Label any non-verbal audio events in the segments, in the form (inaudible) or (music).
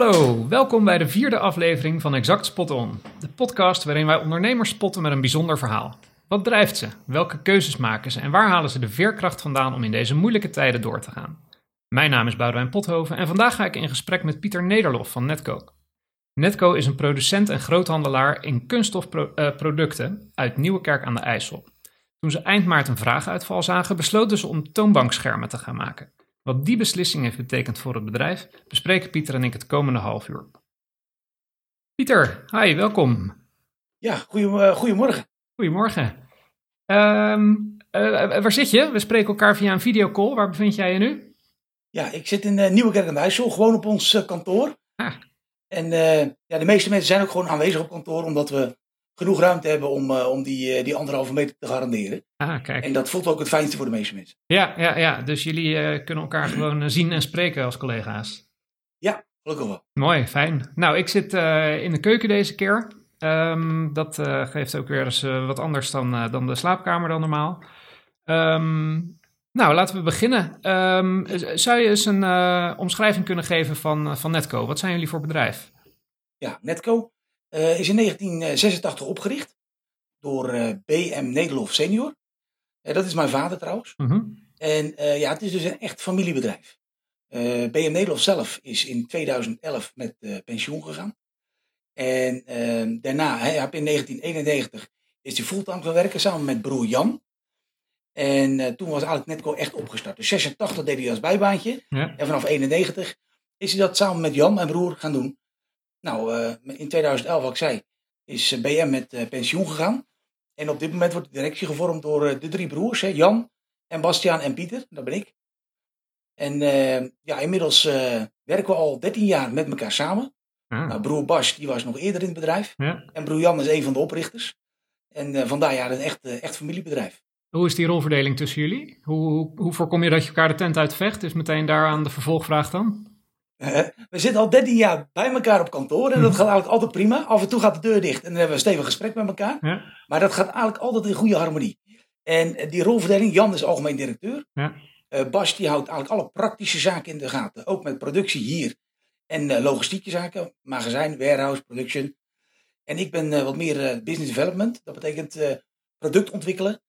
Hallo, welkom bij de vierde aflevering van Exact Spot On, de podcast waarin wij ondernemers spotten met een bijzonder verhaal. Wat drijft ze? Welke keuzes maken ze? En waar halen ze de veerkracht vandaan om in deze moeilijke tijden door te gaan? Mijn naam is Boudewijn Pothoven en vandaag ga ik in gesprek met Pieter Nederlof van Netco. Netco is een producent en groothandelaar in kunststofproducten uit Nieuwekerk aan de IJssel. Toen ze eind maart een vraaguitval zagen, besloten ze om toonbankschermen te gaan maken. Wat die beslissing heeft betekend voor het bedrijf, bespreken Pieter en ik het komende half uur. Pieter, hi, welkom. Ja, goeie, goedemorgen. Goedemorgen. Ehm, eh, waar zit je? We spreken elkaar via een videocall. Waar bevind jij je nu? Ja, ik zit in uh, Nieuwekerk aan de IJssel, gewoon op ons uh, kantoor. Ah. En ja, de meeste mensen zijn ook gewoon aanwezig op kantoor, omdat we genoeg ruimte hebben om, uh, om die, uh, die anderhalve meter te garanderen. Ah, kijk. En dat voelt ook het fijnste voor de meeste mensen. Ja, ja, ja. dus jullie uh, kunnen elkaar (clears throat) gewoon zien en spreken als collega's. Ja, gelukkig wel. Mooi, fijn. Nou, ik zit in de keuken deze keer. Um, dat geeft ook weer eens wat anders dan, dan de slaapkamer dan normaal. Um, nou, laten we beginnen. Um, zou je eens een omschrijving kunnen geven van, van Netco? Wat zijn jullie voor bedrijf? Ja, Netco uh, is in 1986 opgericht door uh, B.M. Nederlof senior. Uh, dat is mijn vader trouwens. Mm -hmm. En ja, het is dus een echt familiebedrijf. B.M. Nederlof zelf is in 2011 met pensioen gegaan. En daarna, hij, in 1991 is hij fulltime gaan werken samen met broer Jan. En toen was eigenlijk Netco echt opgestart. Dus 86 deed hij als bijbaantje. Ja. En vanaf 91 is hij dat samen met Jan, mijn broer, gaan doen. Nou, uh, in 2011, wat ik zei, is BM met uh, pensioen gegaan. En op dit moment wordt de directie gevormd door uh, de drie broers, hè, Jan en Bastiaan en Pieter, dat ben ik. En ja, inmiddels werken we al 13 jaar met elkaar samen. Ah. Nou, broer Bas, die was nog eerder in het bedrijf. Ja. En broer Jan is een van de oprichters. En vandaar ja, een echt, echt familiebedrijf. Hoe is die rolverdeling tussen jullie? Hoe, hoe, hoe voorkom je dat je elkaar de tent uitvecht? Is meteen daar aan de vervolgvraag dan? We zitten al 13 jaar bij elkaar op kantoor en dat gaat eigenlijk altijd prima. Af en toe gaat de deur dicht en dan hebben we een stevig gesprek met elkaar. Ja. Maar dat gaat eigenlijk altijd in goede harmonie. En die rolverdeling, Jan is algemeen directeur. Ja. Uh, Bas die houdt eigenlijk alle praktische zaken in de gaten. Ook met productie hier en uh, logistieke zaken, magazijn, warehouse, production. En ik ben uh, wat meer business development. Dat betekent product ontwikkelen.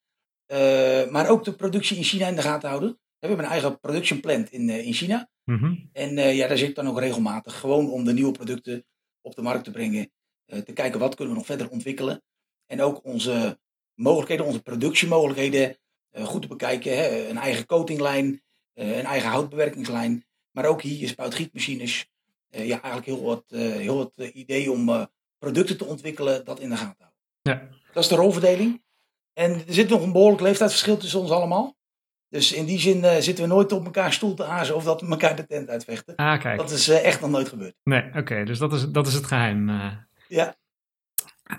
maar ook de productie in China in de gaten houden. We hebben een eigen production plant in, in China. Mm -hmm. En uh, ja, daar zit ik dan ook regelmatig. Gewoon om de nieuwe producten op de markt te brengen. Uh, te kijken wat kunnen we nog verder ontwikkelen. En ook onze mogelijkheden, onze productiemogelijkheden uh, goed te bekijken. Hè? Een eigen coatinglijn, een eigen houtbewerkingslijn. Maar ook hier spuitgietmachines. ja, eigenlijk heel wat, heel wat idee om producten te ontwikkelen dat in de gaten houden. Ja. Dat is de rolverdeling. En er zit nog een behoorlijk leeftijdsverschil tussen ons allemaal. Dus in die zin uh, zitten we nooit op elkaar stoel te azen of dat we elkaar de tent uitvechten. Ah, kijk. Dat is uh, echt nog nooit gebeurd. Nee, oké, okay, dus dat is, dat is het geheim. Uh. Ja.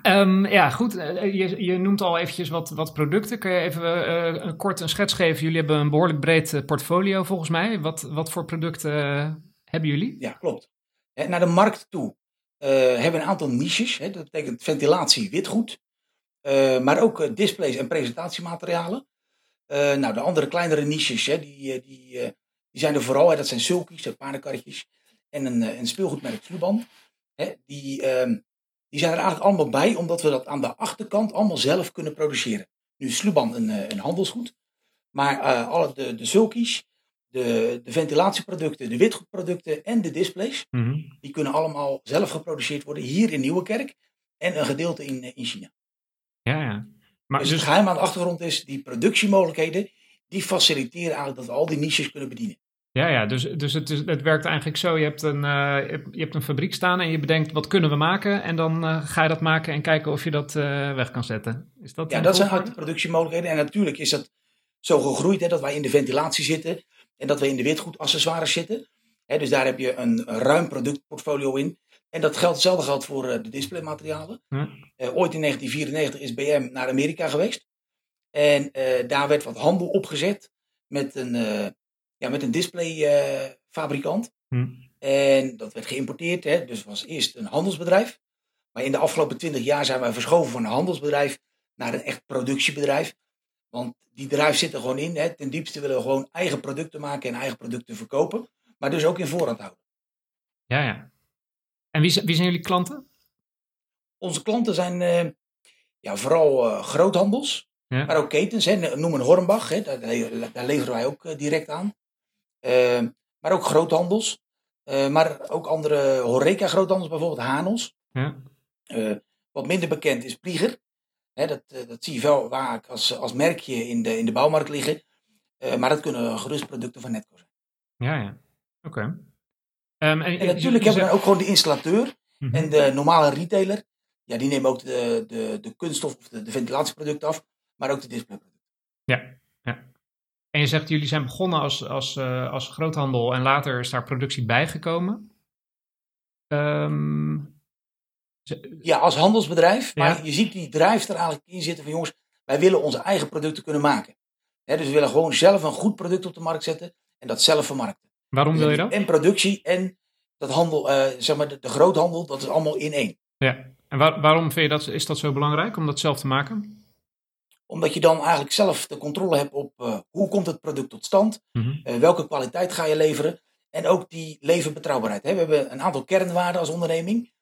Um, ja, goed. Je, je, noemt al eventjes wat, wat producten. Kun je even een kort een schets geven? Jullie hebben een behoorlijk breed portfolio volgens mij. Wat, wat voor producten hebben jullie? Ja, klopt. Naar de markt toe hebben we een aantal niches. Dat betekent ventilatie, witgoed. maar ook displays en presentatiematerialen. Uh, nou, de andere kleinere niches, hè, die, die, uh, die zijn er vooral. Hè, dat zijn sulkies, de paardenkarretjes. En een, een speelgoedmerk Sluban. Hè, die, uh, die zijn er eigenlijk allemaal bij, omdat we dat aan de achterkant allemaal zelf kunnen produceren. Nu is Sluban een, een handelsgoed. Maar alle de, de sulkies, de, de ventilatieproducten, de witgoedproducten en de displays. Mm -hmm. Die kunnen allemaal zelf geproduceerd worden hier in Nieuwekerk. En een gedeelte in, in China. Ja, ja. Maar dus, dus het geheim aan de achtergrond is, die productiemogelijkheden, die faciliteren eigenlijk dat we al die niches kunnen bedienen. Ja, ja dus, dus het, is, het werkt eigenlijk zo, je hebt, een, uh, je hebt een fabriek staan en je bedenkt wat kunnen we maken en dan uh, ga je dat maken en kijken of je dat uh, weg kan zetten. Is dat ja, dat zijn eigenlijk de productiemogelijkheden en natuurlijk is dat zo gegroeid hè, dat wij in de ventilatie zitten en dat we in de witgoedaccessoires zitten. Hè, dus daar heb je een ruim productportfolio in. En dat geldt, hetzelfde geldt voor uh, de displaymaterialen. Hm. Uh, ooit in 1994 is BM naar Amerika geweest. En uh, daar werd wat handel opgezet met een, ja, met een displayfabrikant. Hm. En dat werd geïmporteerd. Hè, dus het was eerst een handelsbedrijf. Maar in de afgelopen 20 jaar zijn wij verschoven van een handelsbedrijf naar een echt productiebedrijf. Want die drijf zit er gewoon in. Hè. Ten diepste willen we gewoon eigen producten maken en eigen producten verkopen. Maar dus ook in voorraad houden. Ja, ja. En wie, zijn- wie zijn jullie klanten? Onze klanten zijn eh, ja, vooral eh, groothandels, Ja. maar ook ketens. Hè. Noem een Hornbach, hè. Daar, daar leveren wij ook eh, direct aan. Maar ook groothandels. Maar ook andere horeca-groothandels, bijvoorbeeld Hanos. Ja. Wat minder bekend is Plieger. Hè, dat, dat zie je wel vaak als, als merkje in de, in de bouwmarkt liggen. Maar dat kunnen gerust producten van Netco zijn. Ja, ja. Oké. Ehm, en, En natuurlijk hebben we dan ook gewoon de installateur Mhm. en de normale retailer. Ja, die nemen ook de, de, de kunststof of de, de ventilatieproducten af. Maar ook de displayproducten. En je zegt, jullie zijn begonnen als, als, eh, als groothandel en later is daar productie bijgekomen. Ehm, Ja, als handelsbedrijf. Maar Ja. je ziet die drijf er eigenlijk in zitten van jongens, wij willen onze eigen producten kunnen maken. Dus we willen gewoon zelf een goed product op de markt zetten en dat zelf vermarkten. Waarom wil je dat? En productie en dat handel, eh, zeg maar de, de groothandel, dat is allemaal in één. Ja. En waar- waarom vind je dat, is dat zo belangrijk om dat zelf te maken? Omdat je dan eigenlijk zelf de controle hebt op eh, hoe komt het product tot stand, eh, welke kwaliteit ga je leveren en ook die leverbetrouwbaarheid. Hè. We hebben een aantal kernwaarden als onderneming.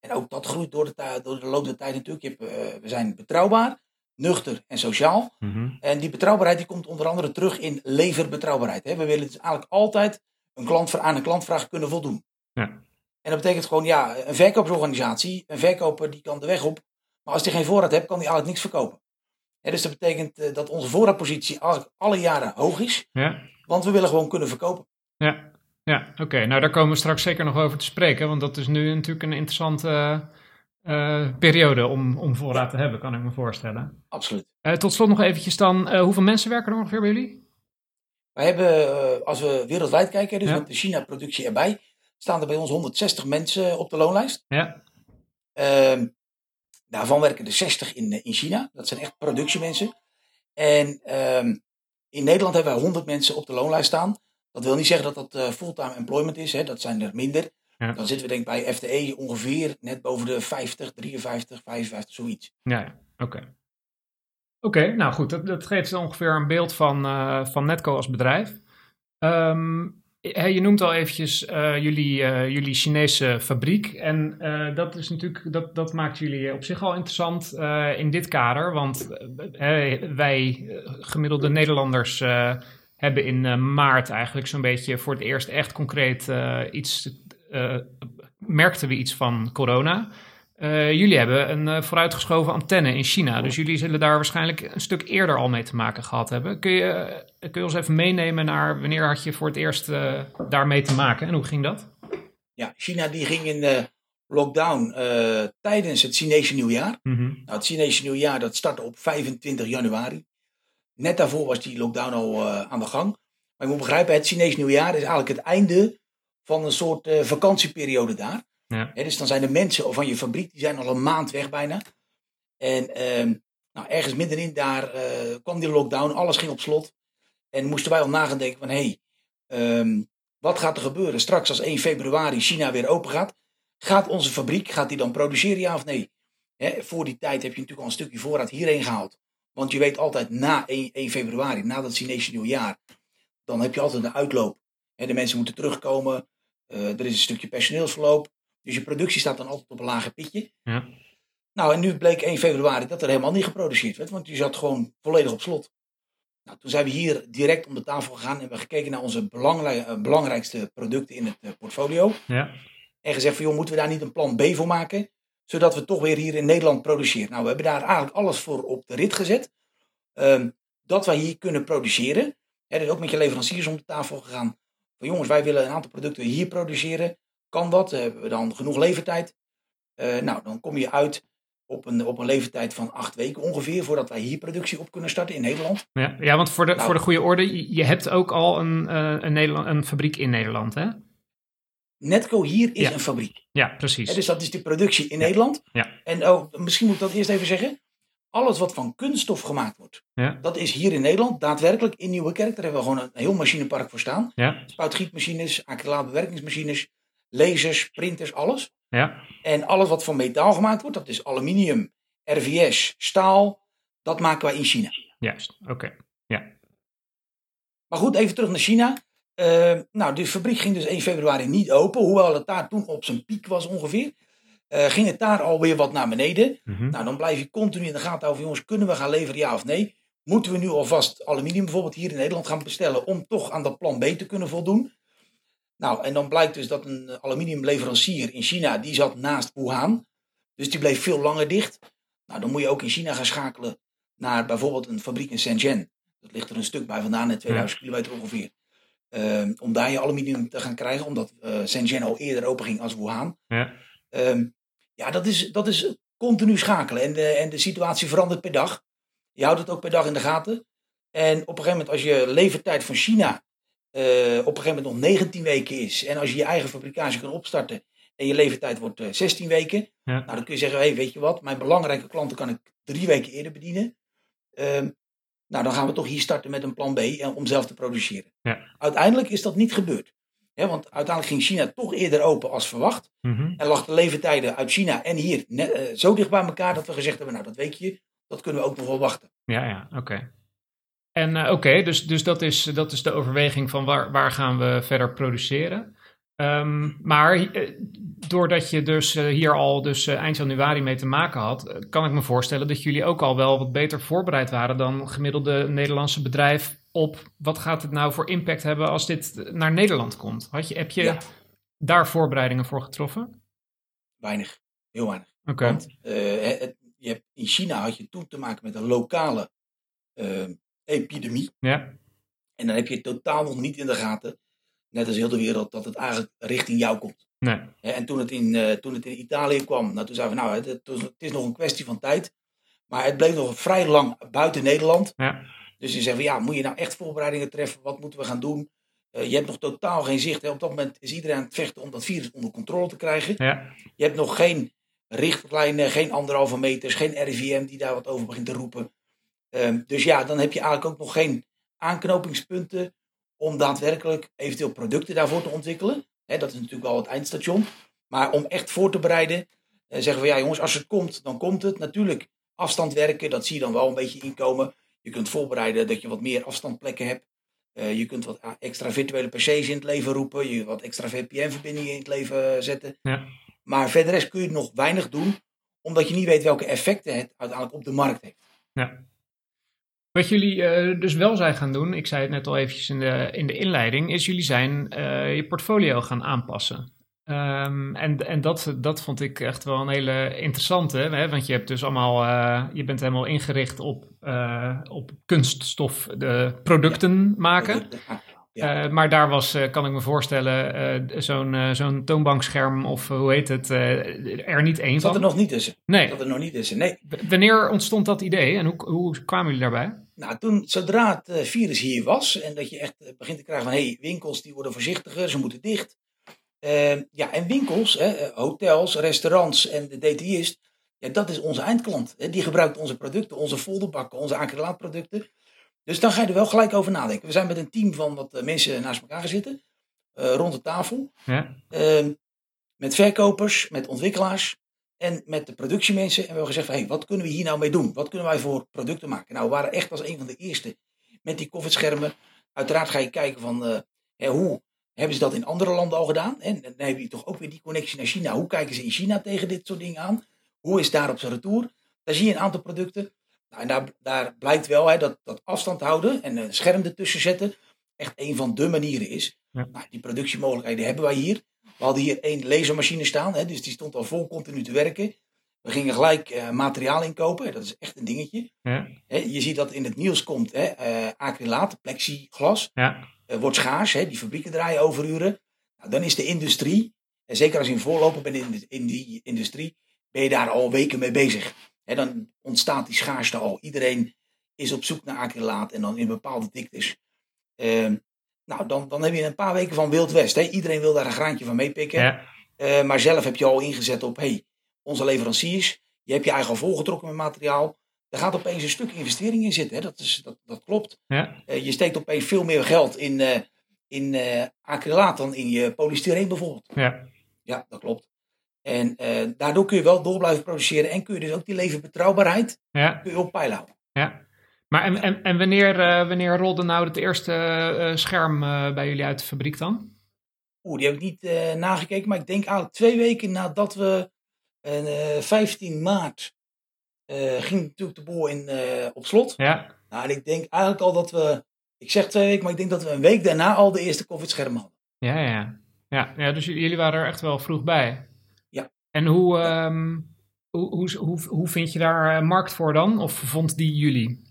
En ook dat groeit door de, door de loop der tijd natuurlijk. Je hebt, we zijn betrouwbaar, nuchter en sociaal. Mhm. En die betrouwbaarheid die komt onder andere terug in leverbetrouwbaarheid. Hè. We willen dus eigenlijk altijd een klant, aan een klantvraag kunnen voldoen. Ja. En dat betekent gewoon, ja, een verkoopsorganisatie, een verkoper die kan de weg op. Maar als hij geen voorraad heeft, kan hij eigenlijk niks verkopen. Hè, dus dat betekent eh, dat onze voorraadpositie eigenlijk alle jaren hoog is. Ja. Want we willen gewoon kunnen verkopen. Ja, ja oké. Nou, daar komen we straks zeker nog over te spreken, want dat is nu natuurlijk een interessante eh, eh, periode om, om voorraad te hebben, kan ik me voorstellen. Absoluut. Eh, tot slot nog eventjes dan, hoeveel mensen werken er ongeveer bij jullie? Wij hebben, eh, als we wereldwijd kijken, dus Ja. met de China-productie erbij, staan er bij ons 160 mensen op de loonlijst. Ja, Ehm, daarvan werken er 60 in, eh, in China. Dat zijn echt productiemensen. En ehm, in Nederland hebben wij 100 mensen op de loonlijst staan. Dat wil niet zeggen dat dat eh, fulltime employment is. Hè. Dat zijn er minder. Ja. Dan zitten we denk ik bij FTE ongeveer net boven de 50, 53, 55, zoiets. ja, ja. Oké. Nou goed, dat, dat geeft ongeveer een beeld van, eh, van Netco als bedrijf. Ehm, je noemt al eventjes eh, jullie, eh, jullie Chinese fabriek. En dat is natuurlijk, dat, dat maakt jullie op zich al interessant in dit kader. Want wij, gemiddelde Nederlanders, hebben in maart eigenlijk zo'n beetje voor het eerst echt concreet iets. merkten we iets van corona. Eh, jullie hebben een eh, vooruitgeschoven antenne in China. Dus jullie zullen daar waarschijnlijk een stuk eerder al mee te maken gehad hebben. Kun je, eh, kun je ons even meenemen naar wanneer had je voor het eerst daarmee te maken en hoe ging dat? Ja, China die ging in eh, lockdown tijdens het Chinese nieuwjaar. Mhm. Nou, het Chinese nieuwjaar dat startte op 25 januari. Net daarvoor was die lockdown al aan de gang. Maar je moet begrijpen, het Chinese nieuwjaar is eigenlijk het einde van een soort vakantieperiode daar. Ja. Dus dan zijn de mensen van je fabriek, die zijn al een maand weg bijna. En ehm, nou, ergens middenin daar eh, kwam die lockdown, alles ging op slot. En moesten wij al nagaan denken van, hé, hey, ehm, wat gaat er gebeuren straks als 1 februari China weer open gaat? Gaat onze fabriek, gaat die dan produceren, ja of nee? Voor die tijd heb je natuurlijk al een stukje voorraad hierheen gehaald. Want je weet altijd na 1, 1 februari, na dat Chinese nieuwjaar, dan heb je altijd een uitloop. Hè, de mensen moeten terugkomen, eh, er is een stukje personeelsverloop. Dus je productie staat dan altijd op een lager pitje. Ja. Nou, en nu bleek 1 februari dat er helemaal niet geproduceerd werd, want die zat gewoon volledig op slot. Nou, toen zijn we hier direct om de tafel gegaan en hebben gekeken naar onze eh, belangrijkste producten in het eh, portfolio. Ja. En gezegd van, joh, moeten we daar niet een plan B voor maken? Zodat we toch weer hier in Nederland produceren. Nou, we hebben daar eigenlijk alles voor op de rit gezet. Ehm, dat wij hier kunnen produceren. Hè, dus ook met je leveranciers om de tafel gegaan. Van jongens, wij willen een aantal producten hier produceren. Kan dat? Hebben we dan genoeg levertijd? Eh, nou, dan kom je uit op een, op een levertijd van acht weken ongeveer. Voordat wij hier productie op kunnen starten in Nederland. Ja, ja want voor de, Nou. voor de goede orde, je, hebt ook al een, eh, een, Nederland, een fabriek in Nederland, hè? Netco hier is Ja. een fabriek. Ja, precies. Hè, dus dat is de productie in Nederland. Ja. En oh, misschien moet ik dat eerst even zeggen. Alles wat van kunststof gemaakt wordt, Ja. dat is hier in Nederland daadwerkelijk in Nieuwekerk. Daar hebben we gewoon een heel machinepark voor staan. Ja, Spuitgietmachines, acrylaatbewerkingsmachines, lasers, printers, alles. ja, En alles wat van metaal gemaakt wordt, dat is aluminium, RVS, staal. Dat maken wij in China. juist. Oké. Maar goed, even terug naar China. Uh, nou, de fabriek ging dus 1 februari niet open, hoewel het daar toen op zijn piek was ongeveer. Uh, ging het daar alweer wat naar beneden. Mhm. Nou, dan blijf je continu in de gaten over, jongens, kunnen we gaan leveren, ja of nee? Moeten we nu alvast aluminium bijvoorbeeld hier in Nederland gaan bestellen om toch aan dat plan B te kunnen voldoen? Nou, en dan blijkt dus dat een aluminiumleverancier in China, die zat naast Wuhan. Dus die bleef veel langer dicht. Nou, dan moet je ook in China gaan schakelen naar bijvoorbeeld een fabriek in Shenzhen. Dat ligt er een stuk bij vandaan, net 2000 kilometer ongeveer. Ehm, om daar je aluminium te gaan krijgen, omdat uh, Shenzhen al eerder open ging als Wuhan. Ja, Ehm, ja dat, is, dat is continu schakelen. En de, en de situatie verandert per dag. Je houdt het ook per dag in de gaten. En op een gegeven moment, als je levertijd van China eh, op een gegeven moment nog 19 weken is. En als je je eigen fabricage kan opstarten en je levertijd wordt eh, 16 weken. Ja. Nou, dan kun je zeggen, hey, weet je wat, mijn belangrijke klanten kan ik drie weken eerder bedienen. Ehm, nou, dan gaan we toch hier starten met een plan B eh, om zelf te produceren. Ja. Uiteindelijk is dat niet gebeurd. Hè, want uiteindelijk ging China toch eerder open als verwacht. Mhm. En lag de levertijden uit China en hier net, eh, zo dicht bij elkaar dat we gezegd hebben, nou dat weet je, dat kunnen we ook nog wel wachten. ja, ja oké. En eh, oké, dus, dus dat, is, dat is de overweging van waar, waar gaan we verder produceren. Ehm, maar eh, doordat je dus eh, hier al dus, eh, eind januari mee te maken had, eh, kan ik me voorstellen dat jullie ook al wel wat beter voorbereid waren dan gemiddelde Nederlandse bedrijf op wat gaat het nou voor impact hebben als dit naar Nederland komt. Had je, heb je Ja. daar voorbereidingen voor getroffen? Weinig, heel weinig. Oké. Want eh, het- je hebt, in China had je toen te maken met een lokale eh, epidemie. Ja, En dan heb je totaal nog niet in de gaten, net als heel de wereld, dat het eigenlijk richting jou komt. nee. En toen het, in, eh, toen het in Italië kwam, nou, toen zeiden we, nou, het, het, was- het is nog een kwestie van tijd. Maar het bleef nog vrij lang buiten Nederland. Ja, Dus je zegt van, ja, moet je nou echt voorbereidingen treffen? Wat moeten we gaan doen? Eh, je hebt nog totaal geen zicht. Hè. Op dat moment is iedereen aan het vechten om dat virus onder controle te krijgen. ja, Je hebt nog geen richtlijnen, geen anderhalve meters, geen RIVM die daar wat over begint te roepen. Ehm, dus ja, dan heb je eigenlijk ook nog geen aanknopingspunten om daadwerkelijk eventueel producten daarvoor te ontwikkelen. Dat is natuurlijk wel het eindstation. Maar om echt voor te bereiden, eh, zeggen we ja jongens, als het komt, dan komt het. Natuurlijk, afstand werken, dat zie je dan wel een beetje inkomen. Je kunt voorbereiden dat je wat meer afstandplekken hebt. Eh, je kunt wat extra virtuele PC's in het leven roepen. Je wat extra VPN-verbindingen in het leven eh, zetten. ja. Maar verder kun je nog weinig doen, omdat je niet weet welke effecten het uiteindelijk op de markt heeft. Wat jullie eh, dus wel zijn gaan doen, ik zei het net al eventjes in de, in de inleiding, is jullie zijn eh, je portfolio gaan aanpassen. Ehm, en en dat, dat vond ik echt wel een hele interessante, hè? want je hebt dus allemaal, eh, je bent helemaal ingericht op, op kunststof de producten maken. Ja. Eh, maar daar was, eh, kan ik me voorstellen, eh, zo'n zo'n toonbankscherm of hoe heet het, er niet één Zat er van. nog niet tussen. Nee. Zat er nog niet tussen. Nee. W- Wanneer ontstond dat idee en hoe, hoe kwamen jullie daarbij? Nou, toen, zodra het virus hier was en dat je echt begint te krijgen van, hé, hey, winkels die worden voorzichtiger, ze moeten dicht. Ja, en winkels, hè, hotels, restaurants en de DTI'st, ja, dat is onze eindklant. Hè. Die gebruikt onze producten, onze folderbakken, onze acrylaatproducten. Dus dan ga je er wel gelijk over nadenken. We zijn met een team van wat eh, mensen naast elkaar gaan zitten, eh, rond de tafel. Ja, Ehm, met verkopers, met ontwikkelaars en met de productiemensen. En we hebben gezegd, van, hey, wat kunnen we hier nou mee doen? Wat kunnen wij voor producten maken? Nou, we waren echt als een van de eerste met die koffieschermen. Uiteraard ga je kijken van, eh, hè, hoe hebben ze dat in andere landen al gedaan? En dan heb je toch ook weer die connectie naar China. Hoe kijken ze in China tegen dit soort dingen aan? Hoe is daar op zijn retour? Daar zie je een aantal producten. Nou, en daar, daar blijkt wel hè, dat, dat afstand houden en een scherm ertussen zetten echt een van de manieren is. Ja. Nou, die productiemogelijkheden hebben wij hier. We hadden hier één lasermachine staan, hè, dus die stond al vol continu te werken. We gingen gelijk eh, materiaal inkopen, dat is echt een dingetje. ja, Hè, je ziet dat in het nieuws komt, hè, eh, acrylaat, plexiglas, ja, eh, wordt schaars, hè, die fabrieken draaien overuren. Nou, dan is de industrie, en zeker als je een voorloper bent in, de- in die industrie, ben je daar al weken mee bezig. Dan ontstaat die schaarste al. Iedereen is op zoek naar acrylaat en dan in bepaalde diktes. Ehm, nou, dan, dan heb je een paar weken van Wild West. Hè. Iedereen wil daar een graantje van meepikken. ja, Eh, maar zelf heb je al ingezet op, hey, onze leveranciers, je hebt je eigen al volgetrokken met materiaal. Er gaat opeens een stuk investering in zitten. Hè. Dat, is, dat, dat klopt. ja, Eh, je steekt opeens veel meer geld in, eh in eh, acrylaat dan in je polystyreen bijvoorbeeld. ja, Ja, dat klopt. En eh, daardoor kun je wel door blijven produceren en kun je dus ook die leverbetrouwbaarheid ja, kun je op peil houden. ja. Maar en, en, en wanneer, uh, wanneer rolde nou het eerste uh, scherm bij jullie uit de fabriek dan? Oeh, die heb ik niet nagekeken, maar ik denk eigenlijk twee weken nadat we 15 maart ging natuurlijk de boel in, op slot. Ja. Nou, en ik denk eigenlijk al dat we, ik zeg twee weken, maar ik denk dat we een week daarna al de eerste COVID-schermen hadden. Ja, ja, ja. Ja, dus jullie waren er echt wel vroeg bij. En hoe, um, hoe, hoe, hoe, hoe vind je daar markt voor dan? Of vond die jullie?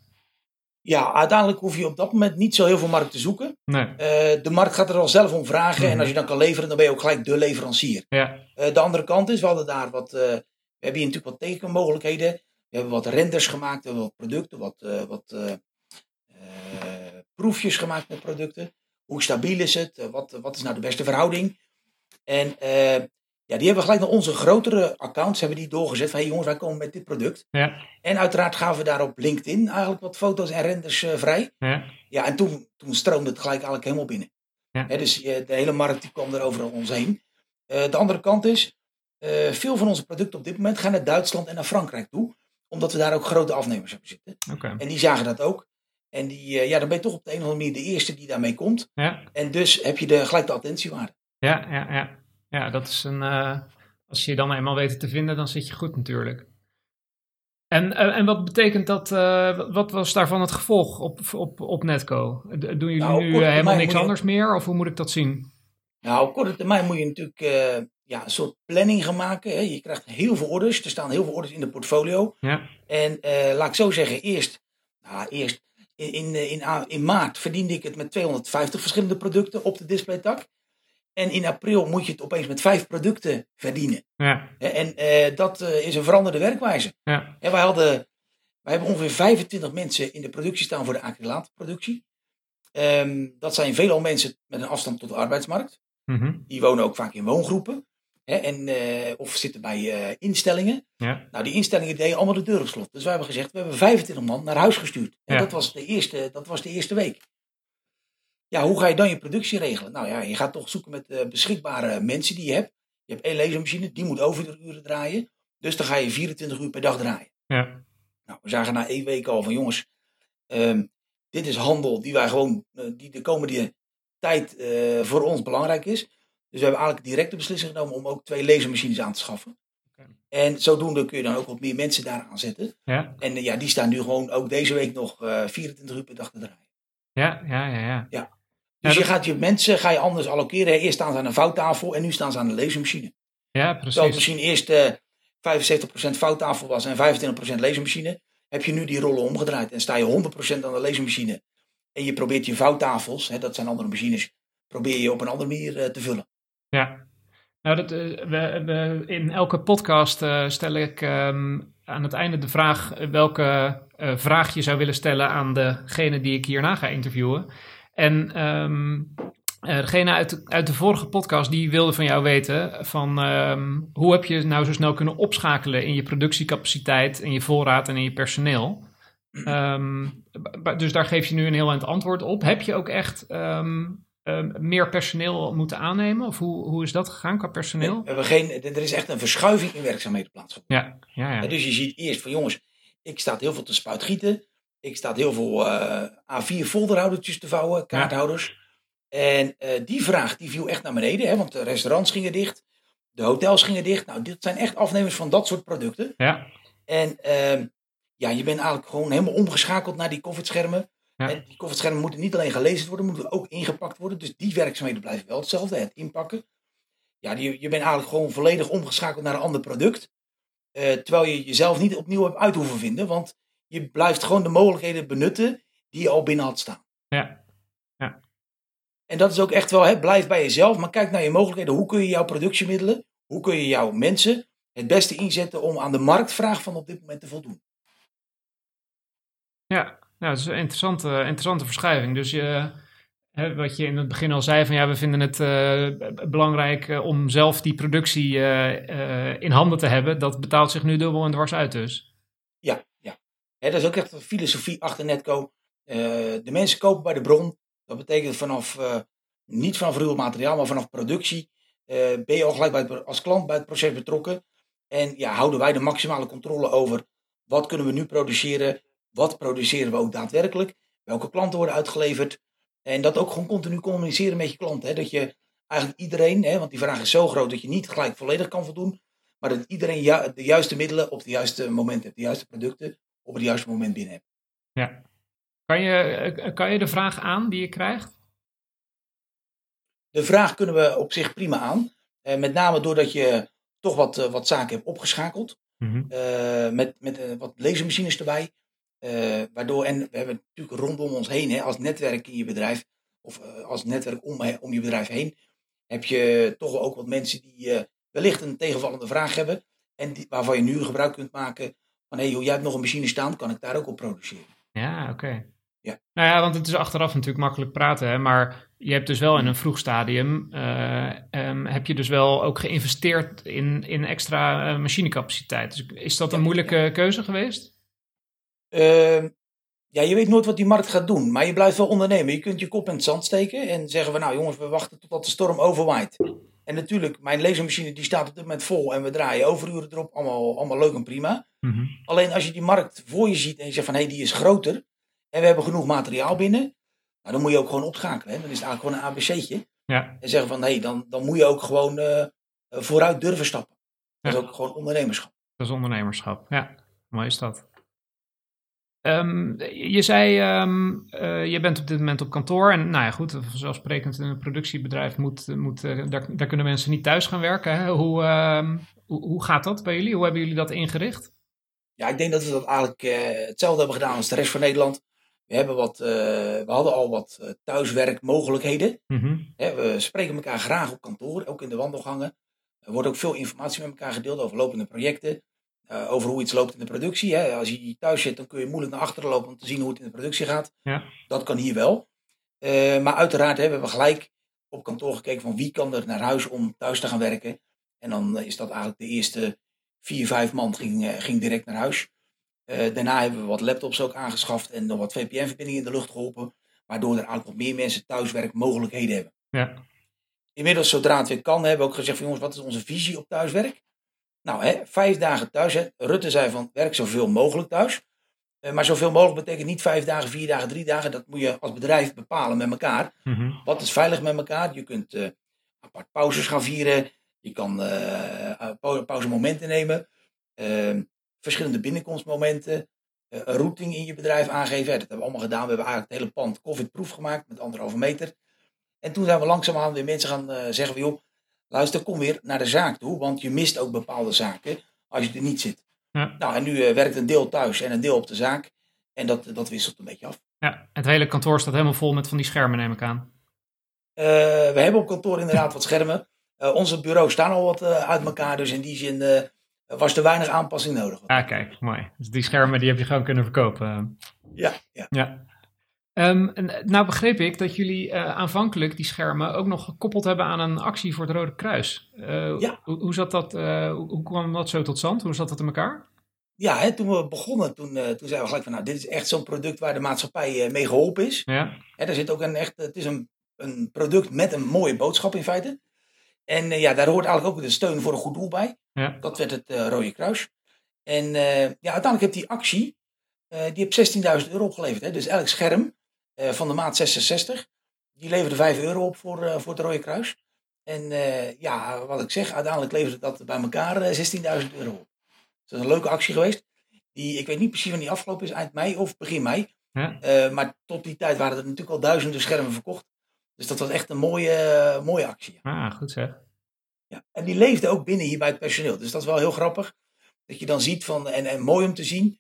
Ja, uiteindelijk hoef je op dat moment niet zo heel veel markt te zoeken. Nee. Uh, de markt gaat er al zelf om vragen. En als je dan kan leveren, dan ben je ook gelijk de leverancier. Ja. Uh, de andere kant is, we hadden daar wat. Uh, we hebben hier natuurlijk wat tekenmogelijkheden. We hebben wat renders gemaakt, we hebben wat producten, wat, wat proefjes gemaakt met producten. Hoe stabiel is het? wat, wat is nou de beste verhouding? En ja, die hebben we gelijk naar onze grotere accounts hebben die doorgezet. Van hey jongens, wij komen met dit product. Ja. En uiteraard gaven we daar op LinkedIn eigenlijk wat foto's en renders uh, vrij. Ja. ja, en toen, toen stroomde het gelijk eigenlijk helemaal binnen. Ja. He, dus uh, de hele markt die kwam er overal ons heen. Uh, de andere kant is, veel van onze producten op dit moment gaan naar Duitsland en naar Frankrijk toe. Omdat we daar ook grote afnemers hebben zitten. Okay. En die zagen dat ook. En die, ja, dan ben je toch op de een of andere manier de eerste die daarmee komt. Ja. En dus heb je de, gelijk de attentiewaarde. Ja, ja, ja. Ja, dat is een. Uh, als je je dan eenmaal weet te vinden, dan zit je goed natuurlijk. En, uh, en wat betekent dat? Uh, wat was daarvan het gevolg op, op, op Netco? Doen jullie nou, nu helemaal niks je... anders meer? Of hoe moet ik dat zien? Nou, op korte termijn moet je natuurlijk ja, een soort planning gaan maken. Hè. Je krijgt heel veel orders. Er staan heel veel orders in de portfolio. Ja. En laat ik zo zeggen, eerst, nou, eerst in, in, in, in maart verdiende ik het met 250 verschillende producten op de displaytak. En in april moet je het opeens met vijf producten verdienen. Ja. En uh, dat uh, is een veranderde werkwijze. Ja. En wij, hadden, wij hebben ongeveer 25 mensen in de productie staan voor de acrylaatproductie. Um, dat zijn veelal mensen met een afstand tot de arbeidsmarkt. Mm -hmm. Die wonen ook vaak in woongroepen. Hè, en, uh, of zitten bij instellingen. Ja. Nou, die instellingen deden allemaal de deur op slot. Dus wij hebben gezegd, we hebben 25 man naar huis gestuurd. En dat, was de eerste, dat was de eerste week. Ja, hoe ga je dan je productie regelen? Nou ja, je gaat toch zoeken met uh, beschikbare mensen die je hebt. Je hebt één lasermachine, die moet overuren draaien. Dus dan ga je 24 uur per dag draaien. Ja. Nou, we zagen na één week al van jongens, um, dit is handel die wij gewoon, uh, die de komende tijd uh, voor ons belangrijk is. Dus we hebben eigenlijk direct de beslissing genomen om ook twee lasermachines aan te schaffen. Okay. En zodoende kun je dan ook wat meer mensen daar aan zetten. Ja. En ja, die staan nu gewoon ook deze week nog 24 uur per dag te draaien. Ja, ja, ja. ja. ja. Dus ja, je gaat je mensen ga je anders allokeren. Eerst staan ze aan een vouwtafel en nu staan ze aan de lasermachine. Ja, precies. Terwijl misschien eerst uh, 75% vouwtafel was en 25% lasermachine, heb je nu die rollen omgedraaid. En sta je 100% aan de lasermachine en je probeert je vouwtafels, hè, dat zijn andere machines, probeer je op een andere manier uh, te vullen. Ja. Nou, dat, uh, we, we, in elke podcast uh, stel ik um, aan het einde de vraag welke vraag je zou willen stellen aan degene die ik hierna ga interviewen. En um, uh, degene uit de, uit de vorige podcast die wilde van jou weten van um, hoe heb je nou zo snel kunnen opschakelen in je productiecapaciteit, in je voorraad en in je personeel. (clears throat) Um, dus daar geef je nu een heel eind antwoord op. Heb je ook echt meer personeel moeten aannemen? Of hoe, hoe is dat gegaan qua personeel? Nee, we hebben geen, er is echt een verschuiving in werkzaamheden plaatsgevonden. Ja, ja, ja. Dus je ziet eerst van jongens, ik sta heel veel te spuitgieten. Ik sta heel veel uh, A4 folderhoudertjes te vouwen, kaarthouders. En uh, die vraag die viel echt naar beneden, hè, want de restaurants gingen dicht, de hotels gingen dicht. Nou, dit zijn echt afnemers van dat soort producten. Ja. En uh, ja, je bent eigenlijk gewoon helemaal omgeschakeld naar die koffietschermen. Ja. En die koffietschermen moeten niet alleen gelezen worden, moeten ook ingepakt worden. Dus die werkzaamheden blijven wel hetzelfde, het inpakken. Ja, die, je bent eigenlijk gewoon volledig omgeschakeld naar een ander product. Uh, terwijl je jezelf niet opnieuw hebt uit hoeven vinden, want je blijft gewoon de mogelijkheden benutten die je al binnen had staan. Ja. ja. En dat is ook echt wel, hè, blijf bij jezelf, maar kijk naar je mogelijkheden. Hoe kun je jouw productiemiddelen, hoe kun je jouw mensen het beste inzetten om aan de marktvraag van op dit moment te voldoen? Ja, nou, dat is een interessante, interessante verschuiving. Dus je, hè, wat je in het begin al zei, van ja, we vinden het uh, belangrijk uh, om zelf die productie uh, in handen te hebben. Dat betaalt zich nu dubbel en dwars uit dus. Dat is ook echt een filosofie achter Netco. de mensen kopen bij de bron. Dat betekent vanaf, niet vanaf ruw materiaal, maar vanaf productie. ben je al gelijk bij als klant bij het proces betrokken. En ja, houden wij de maximale controle over wat kunnen we nu produceren wat produceren we ook daadwerkelijk, welke klanten worden uitgeleverd. En dat ook gewoon continu communiceren met je klanten. Hè? Dat je eigenlijk iedereen, hè, want die vraag is zo groot dat je niet gelijk volledig kan voldoen, maar dat iedereen de juiste middelen op het juiste moment hebt, de juiste producten op het juiste moment binnen hebt. Ja. Kan je, eh, kan je de vraag aan die je krijgt? De vraag kunnen we op zich prima aan. Uh, met name doordat je toch wat, uh, wat zaken hebt opgeschakeld. Mm -hmm. uh, met met wat lasermachines erbij. waardoor, en we hebben natuurlijk rondom ons heen, hè, als netwerk in je bedrijf, of als netwerk om, om je bedrijf heen, heb je toch ook wat mensen die wellicht een tegenvallende vraag hebben. En die, waarvan je nu gebruik kunt maken van hé, hey, jij hebt nog een machine staan, kan ik daar ook op produceren? Ja, oké. Ja. Nou ja, want het is achteraf natuurlijk makkelijk praten, hè, maar je hebt dus wel in een vroeg stadium, uh, um, heb je dus wel ook geïnvesteerd in, in extra uh, machinecapaciteit. Dus is dat een moeilijke keuze geweest? Uh, ja, je weet nooit wat die markt gaat doen, maar je blijft wel ondernemen. Je kunt je kop in het zand steken en zeggen van nou jongens, we wachten totdat de storm overwaait. En natuurlijk, mijn lasermachine die staat op dit moment vol en we draaien overuren erop. Allemaal, allemaal leuk en prima. Mm -hmm. Alleen als je die markt voor je ziet en je zegt van hé, hey, die is groter. En we hebben genoeg materiaal binnen. Nou, dan moet je ook gewoon opschakelen. Hè? Dan is het eigenlijk gewoon een ABC'tje. Ja. En zeggen van hé, hey, dan, dan moet je ook gewoon uh, vooruit durven stappen. Dat ja. is ook gewoon ondernemerschap. Dat is ondernemerschap, ja. Mooi is dat. Um, je zei, um, uh, je bent op dit moment op kantoor en nou ja goed, vanzelfsprekend in een productiebedrijf moet, moet uh, daar, daar, kunnen mensen niet thuis gaan werken. Hè? Hoe, uh, hoe, hoe, gaat dat bij jullie? Hoe hebben jullie dat ingericht? Ja, ik denk dat we dat eigenlijk hetzelfde hebben gedaan als de rest van Nederland. We, hebben wat, we hadden al wat thuiswerkmogelijkheden. Mm -hmm. we spreken elkaar graag op kantoor, ook in de wandelgangen. Er wordt ook veel informatie met elkaar gedeeld over lopende projecten. Uh, over hoe iets loopt in de productie. Hè. Als je thuis zit, dan kun je moeilijk naar achteren lopen om te zien hoe het in de productie gaat. Ja. Dat kan hier wel. Uh, maar uiteraard hebben we gelijk op kantoor gekeken van wie kan er naar huis om thuis te gaan werken. En dan is dat eigenlijk de eerste vier, vijf man ging, uh, ging direct naar huis. daarna hebben we wat laptops ook aangeschaft en nog wat VPN-verbindingen in de lucht geholpen. Waardoor er eigenlijk wat meer mensen thuiswerkmogelijkheden hebben. Ja. Inmiddels, zodra het weer kan, hebben we ook gezegd van jongens, wat is onze visie op thuiswerk? Nou, hè, vijf dagen thuis. Hè. Rutte zei van werk zoveel mogelijk thuis. Uh, maar zoveel mogelijk betekent niet vijf dagen, vier dagen, drie dagen. Dat moet je als bedrijf bepalen met elkaar. Mhm. Wat is veilig met elkaar? Je kunt uh, apart pauzes gaan vieren. Je kan uh, pauzemomenten nemen. Ehm, verschillende binnenkomstmomenten. een routing in je bedrijf aangeven. dat hebben we allemaal gedaan. We hebben eigenlijk het hele pand COVID-proof gemaakt met anderhalve meter. En toen zijn we langzaamaan weer mensen gaan zeggen van joh, luister, kom weer naar de zaak toe, want je mist ook bepaalde zaken als je er niet zit. Ja. Nou, en nu werkt een deel thuis en een deel op de zaak. En dat, dat wisselt een beetje af. Ja, het hele kantoor staat helemaal vol met van die schermen, neem ik aan. Uh, we hebben op kantoor inderdaad wat schermen. Uh, onze bureaus staan al wat uit elkaar, dus in die zin was er weinig aanpassing nodig. Ah, kijk, mooi. Dus die schermen die heb je gewoon kunnen verkopen. Ja, ja. ja. Um, nou begreep ik dat jullie uh, aanvankelijk die schermen ook nog gekoppeld hebben aan een actie voor het Rode Kruis. Uh, ja. hoe, hoe, zat dat, uh, hoe kwam dat zo tot stand? Hoe zat dat in elkaar? Ja, hè, toen we begonnen, toen, toen zeiden we gelijk van nou, dit is echt zo'n product waar de maatschappij mee geholpen is. Ja. Hè, er zit ook een echt, het is een, een product met een mooie boodschap in feite. En ja, daar hoort eigenlijk ook de steun voor een goed doel bij. Ja. Dat werd het Rode Kruis. En ja, uiteindelijk heeft die actie, die heeft 16.000 euro opgeleverd. Hè. Dus elk scherm uh, van de maat 66. Die leverde 5 euro op voor, uh, voor het Rode Kruis. En uh, ja, wat ik zeg, uiteindelijk leverde dat bij elkaar 16.000 euro op. Dus dat is een leuke actie geweest. Die, ik weet niet precies wanneer die afgelopen is, eind mei of begin mei. Ja. maar tot die tijd waren er natuurlijk al duizenden schermen verkocht. Dus dat was echt een mooie, mooie actie. Ah, goed zeg. Ja, en die leefde ook binnen hier bij het personeel. Dus dat is wel heel grappig. Dat je dan ziet van, en, en mooi om te zien.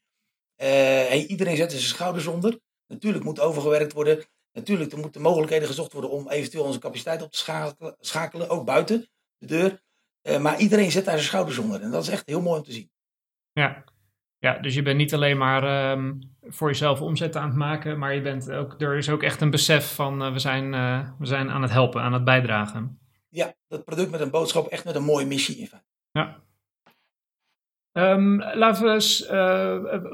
Hey, iedereen zette zijn schouders onder. Natuurlijk moet overgewerkt worden. Natuurlijk er moeten mogelijkheden gezocht worden om eventueel onze capaciteit op te schakelen, schakelen ook buiten de deur. Uh, maar iedereen zet daar zijn schouders onder. En dat is echt heel mooi om te zien. Ja, ja dus je bent niet alleen maar um, voor jezelf omzet aan het maken, maar je bent ook, er is ook echt een besef van uh, we, zijn, uh, we zijn aan het helpen, aan het bijdragen. Ja, dat product met een boodschap, echt met een mooie missie in feite. Ja. Um, laten we eens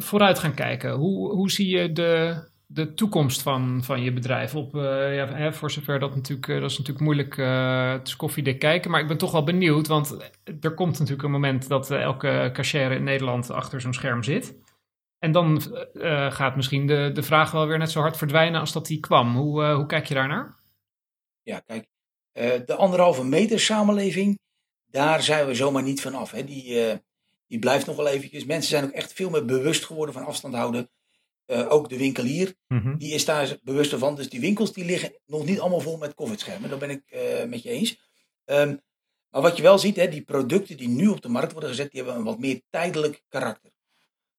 vooruit gaan kijken. Hoe, hoe zie je de, de toekomst van, van je bedrijf op. Uh, ja, voor zover dat natuurlijk, uh, dat is natuurlijk moeilijk uh, het is koffiedik kijken. Maar ik ben toch wel benieuwd, want er komt natuurlijk een moment dat elke cashier in Nederland achter zo'n scherm zit. En dan gaat misschien de, de vraag wel weer net zo hard verdwijnen als dat die kwam. Hoe, hoe kijk je daarnaar? Ja, kijk, de anderhalve meter samenleving, daar zijn we zomaar niet vanaf. Hè. Die, die blijft nog wel eventjes. Mensen zijn ook echt veel meer bewust geworden van afstand houden. Ook de winkelier, mm-hmm. die is daar bewust van. Dus die winkels die liggen nog niet allemaal vol met COVID-schermen. Dat ben ik met je eens. Um, maar wat je wel ziet, hè, die producten die nu op de markt worden gezet, die hebben een wat meer tijdelijk karakter.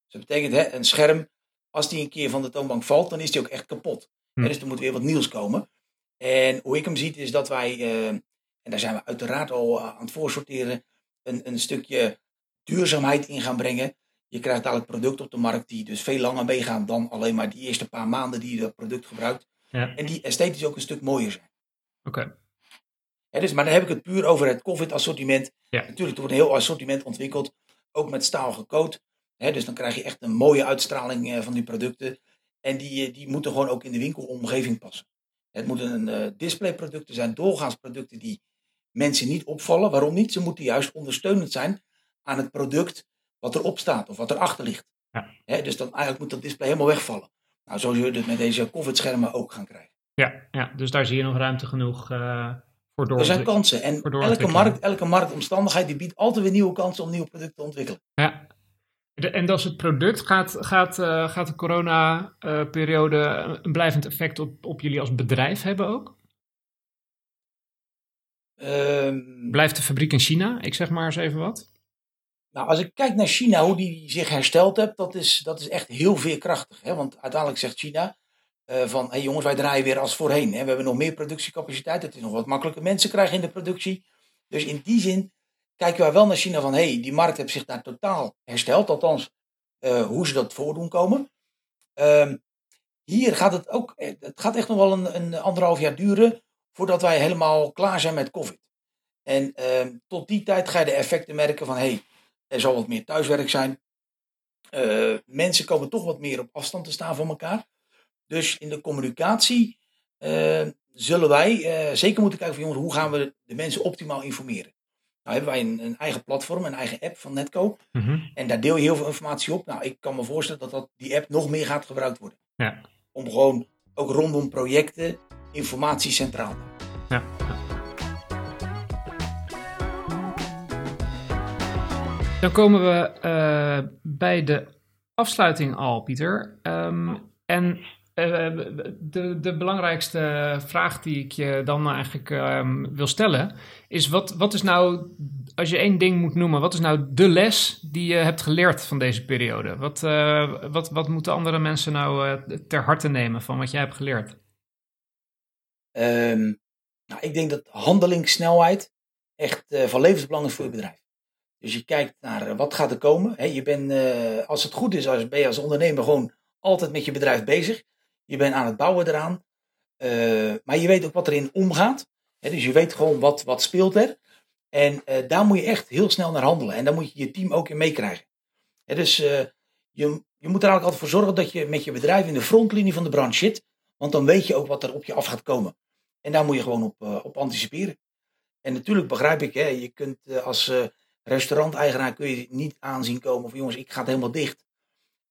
Dus dat betekent, hè, een scherm, als die een keer van de toonbank valt, dan is die ook echt kapot. Hm. Dus er moet weer wat nieuws komen. En hoe ik hem zie, is dat wij, uh, en daar zijn we uiteraard al aan het voorsorteren, een, een stukje duurzaamheid in gaan brengen. Je krijgt dadelijk producten op de markt die dus veel langer meegaan dan alleen maar die eerste paar maanden die je dat product gebruikt. Ja. En die esthetisch ook een stuk mooier zijn. Oké dus, maar dan heb ik het puur over het COVID-assortiment. Natuurlijk, er wordt een heel assortiment ontwikkeld, ook met staal gecoat. dus dan krijg je echt een mooie uitstraling eh, van die producten. En die, eh, die moeten gewoon ook in de winkelomgeving passen. Het moeten uh, displayproducten zijn, doorgaans producten die mensen niet opvallen. Waarom niet? Ze moeten juist ondersteunend zijn aan het product wat erop staat of wat erachter ligt. Ja. dus dan eigenlijk moet dat display helemaal wegvallen. Nou, zo zullen we het met deze COVID-schermen ook gaan krijgen. Ja, ja, dus daar zie je nog ruimte genoeg er zijn kansen. En elke, markt, elke marktomstandigheid die biedt altijd weer nieuwe kansen om nieuwe producten te ontwikkelen. Ja. En dat is het product. Gaat, gaat, uh, gaat de corona-periode een blijvend effect op, op jullie als bedrijf hebben ook? Um, Blijft de fabriek in China? Ik zeg maar eens even wat. Nou, als ik kijk naar China, hoe die zich hersteld heeft, dat is, dat is echt heel veerkrachtig. Hè? Want uiteindelijk zegt China, uh, van hey jongens, wij draaien weer als voorheen. Hè. We hebben nog meer productiecapaciteit. Het is nog wat makkelijker mensen krijgen in de productie. Dus in die zin kijken wij wel naar China van hey, die markt heeft zich daar totaal hersteld. Althans, uh, hoe ze dat voordoen komen. Uh, hier gaat het ook, eh, het gaat echt nog wel een, een, anderhalf jaar duren voordat wij helemaal klaar zijn met COVID. En uh, tot die tijd ga je de effecten merken van hey, er zal wat meer thuiswerk zijn. Uh, mensen komen toch wat meer op afstand te staan van elkaar. Dus in de communicatie uh, zullen wij uh, zeker moeten kijken van jongens, hoe gaan we de mensen optimaal informeren. Nou hebben wij een, een eigen platform, een eigen app van Netco. Mm En daar deel je heel veel informatie op. Nou, ik kan me voorstellen dat, dat die app nog meer gaat gebruikt worden. Ja. Om gewoon ook rondom projecten informatie centraal te ja. Dan komen we uh, bij de afsluiting al, Pieter. Um, en eh, de, de belangrijkste vraag die ik je dan eigenlijk um, wil stellen is: wat, wat is nou, als je één ding moet noemen, wat is nou de les die je hebt geleerd van deze periode? Wat, uh, wat, wat moeten andere mensen nou uh, ter harte nemen van wat jij hebt geleerd? Um, nou, ik denk dat handelingssnelheid echt van levensbelang is voor je bedrijf. Dus je kijkt naar wat gaat er komen. Je bent, als het goed is, als, ben je als ondernemer gewoon altijd met je bedrijf bezig. Je bent aan het bouwen eraan. Uh, maar je weet ook wat erin omgaat. Dus je weet gewoon wat, wat speelt er. En daar moet je echt heel snel naar handelen. En daar moet je je team ook in meekrijgen. Dus je, je moet er eigenlijk altijd voor zorgen dat je met je bedrijf in de frontlinie van de branche zit. Want dan weet je ook wat er op je af gaat komen. En daar moet je gewoon op, op anticiperen. En natuurlijk begrijp ik, je kunt als restauranteigenaar kun je niet aanzien komen van jongens, ik ga het helemaal dicht.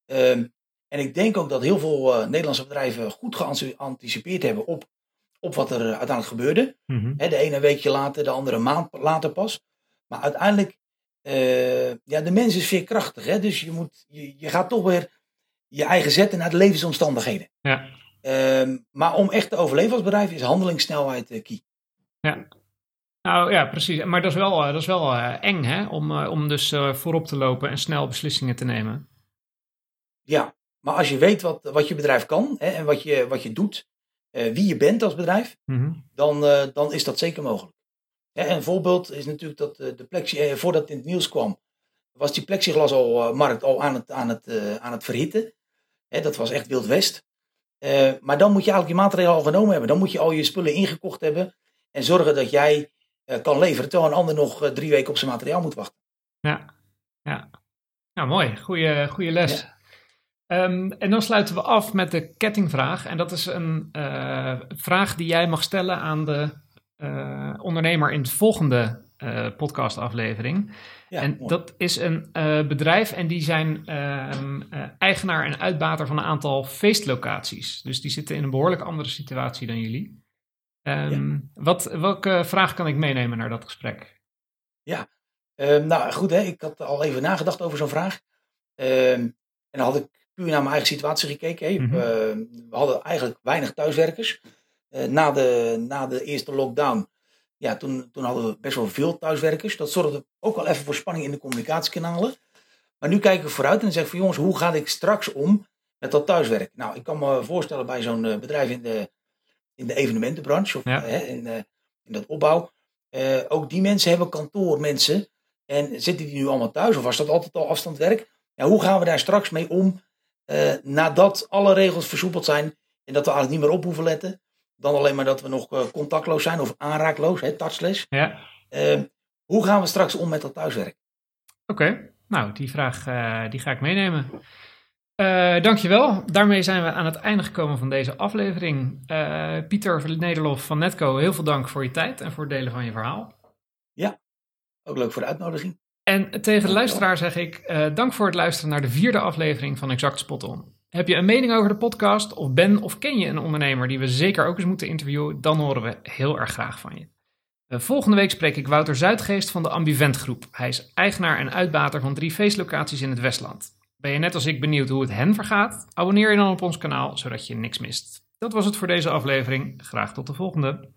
Um, en ik denk ook dat heel veel uh, Nederlandse bedrijven goed geanticipeerd hebben op, op wat er uh, uiteindelijk gebeurde. Mm de ene weekje later, de andere maand later pas. Maar uiteindelijk, uh, ja, de mens is veerkrachtig. Hè? Dus je, moet, je, je gaat toch weer je eigen zetten naar de levensomstandigheden. Ja. Ehm, maar om echt te overleven als bedrijf is handelingssnelheid key. Ja. Nou ja, precies. Maar dat is wel, dat is wel eng, hè? Om, om dus voorop te lopen en snel beslissingen te nemen. Ja, maar als je weet wat, wat je bedrijf kan hè, en wat je, wat je doet, wie je bent als bedrijf, mhm. dan, dan is dat zeker mogelijk. en een voorbeeld is natuurlijk dat de plexi, voordat het in het nieuws kwam, was die plexiglas al, markt al aan het, aan het, aan het verhitten. Hè, dat was echt Wild West. maar dan moet je eigenlijk je maatregelen al genomen hebben. Dan moet je al je spullen ingekocht hebben en zorgen dat jij kan leveren, terwijl een ander nog drie weken op zijn materiaal moet wachten. Ja, ja. Nou, mooi. Goeie, goede les. Ja. Um, en dan sluiten we af met de kettingvraag. En dat is een uh, vraag die jij mag stellen aan de uh, ondernemer in het volgende uh, podcastaflevering. Ja, en mooi. dat is een bedrijf en die zijn ehm, eigenaar en uitbater van een aantal feestlocaties. Dus die zitten in een behoorlijk andere situatie dan jullie. Um, wat, welke vraag kan ik meenemen naar dat gesprek? Ja, um, nou goed, hè, ik had al even nagedacht over zo'n vraag. en dan had ik puur naar mijn eigen situatie gekeken. Hè. Mhm. we hadden eigenlijk weinig thuiswerkers. Eh, na, de, na de eerste lockdown, ja, toen, toen hadden we best wel veel thuiswerkers. Dat zorgde ook wel even voor spanning in de communicatiekanalen. Maar nu kijken we vooruit en zeg ik van jongens, hoe ga ik straks om met dat thuiswerk? Nou, ik kan me voorstellen bij zo'n uh, bedrijf in de, in de evenementenbranche of Ja. uh, in, uh, in dat opbouw. Eh, ook die mensen hebben kantoormensen. En zitten die nu allemaal thuis of was dat altijd al afstandwerk? Ja, hoe gaan we daar straks mee om eh, nadat alle regels versoepeld zijn en dat we eigenlijk niet meer op hoeven letten? Dan alleen maar dat we nog eh, contactloos zijn of aanraakloos, hè, touchless. Ja, Eh, hoe gaan we straks om met dat thuiswerk? oké. Nou, die vraag eh, die ga ik meenemen. Eh dankjewel. Daarmee zijn we aan het einde gekomen van deze aflevering. Eh, Pieter Nederlof van Netco, heel veel dank voor je tijd en voor het delen van je verhaal. Ook leuk voor de uitnodiging. En tegen de luisteraar zeg ik eh, dank voor het luisteren naar de vierde aflevering van Exact Spot On. Heb je een mening over de podcast of ben of ken je een ondernemer die we zeker ook eens moeten interviewen, dan horen we heel erg graag van je. Volgende week spreek ik Wouter Zuidgeest van de Ambivent Groep. Hij is eigenaar en uitbater van drie feestlocaties in het Westland. Ben je net als ik benieuwd hoe het hen vergaat? Abonneer je dan op ons kanaal, zodat je niks mist. Dat was het voor deze aflevering. Graag tot de volgende.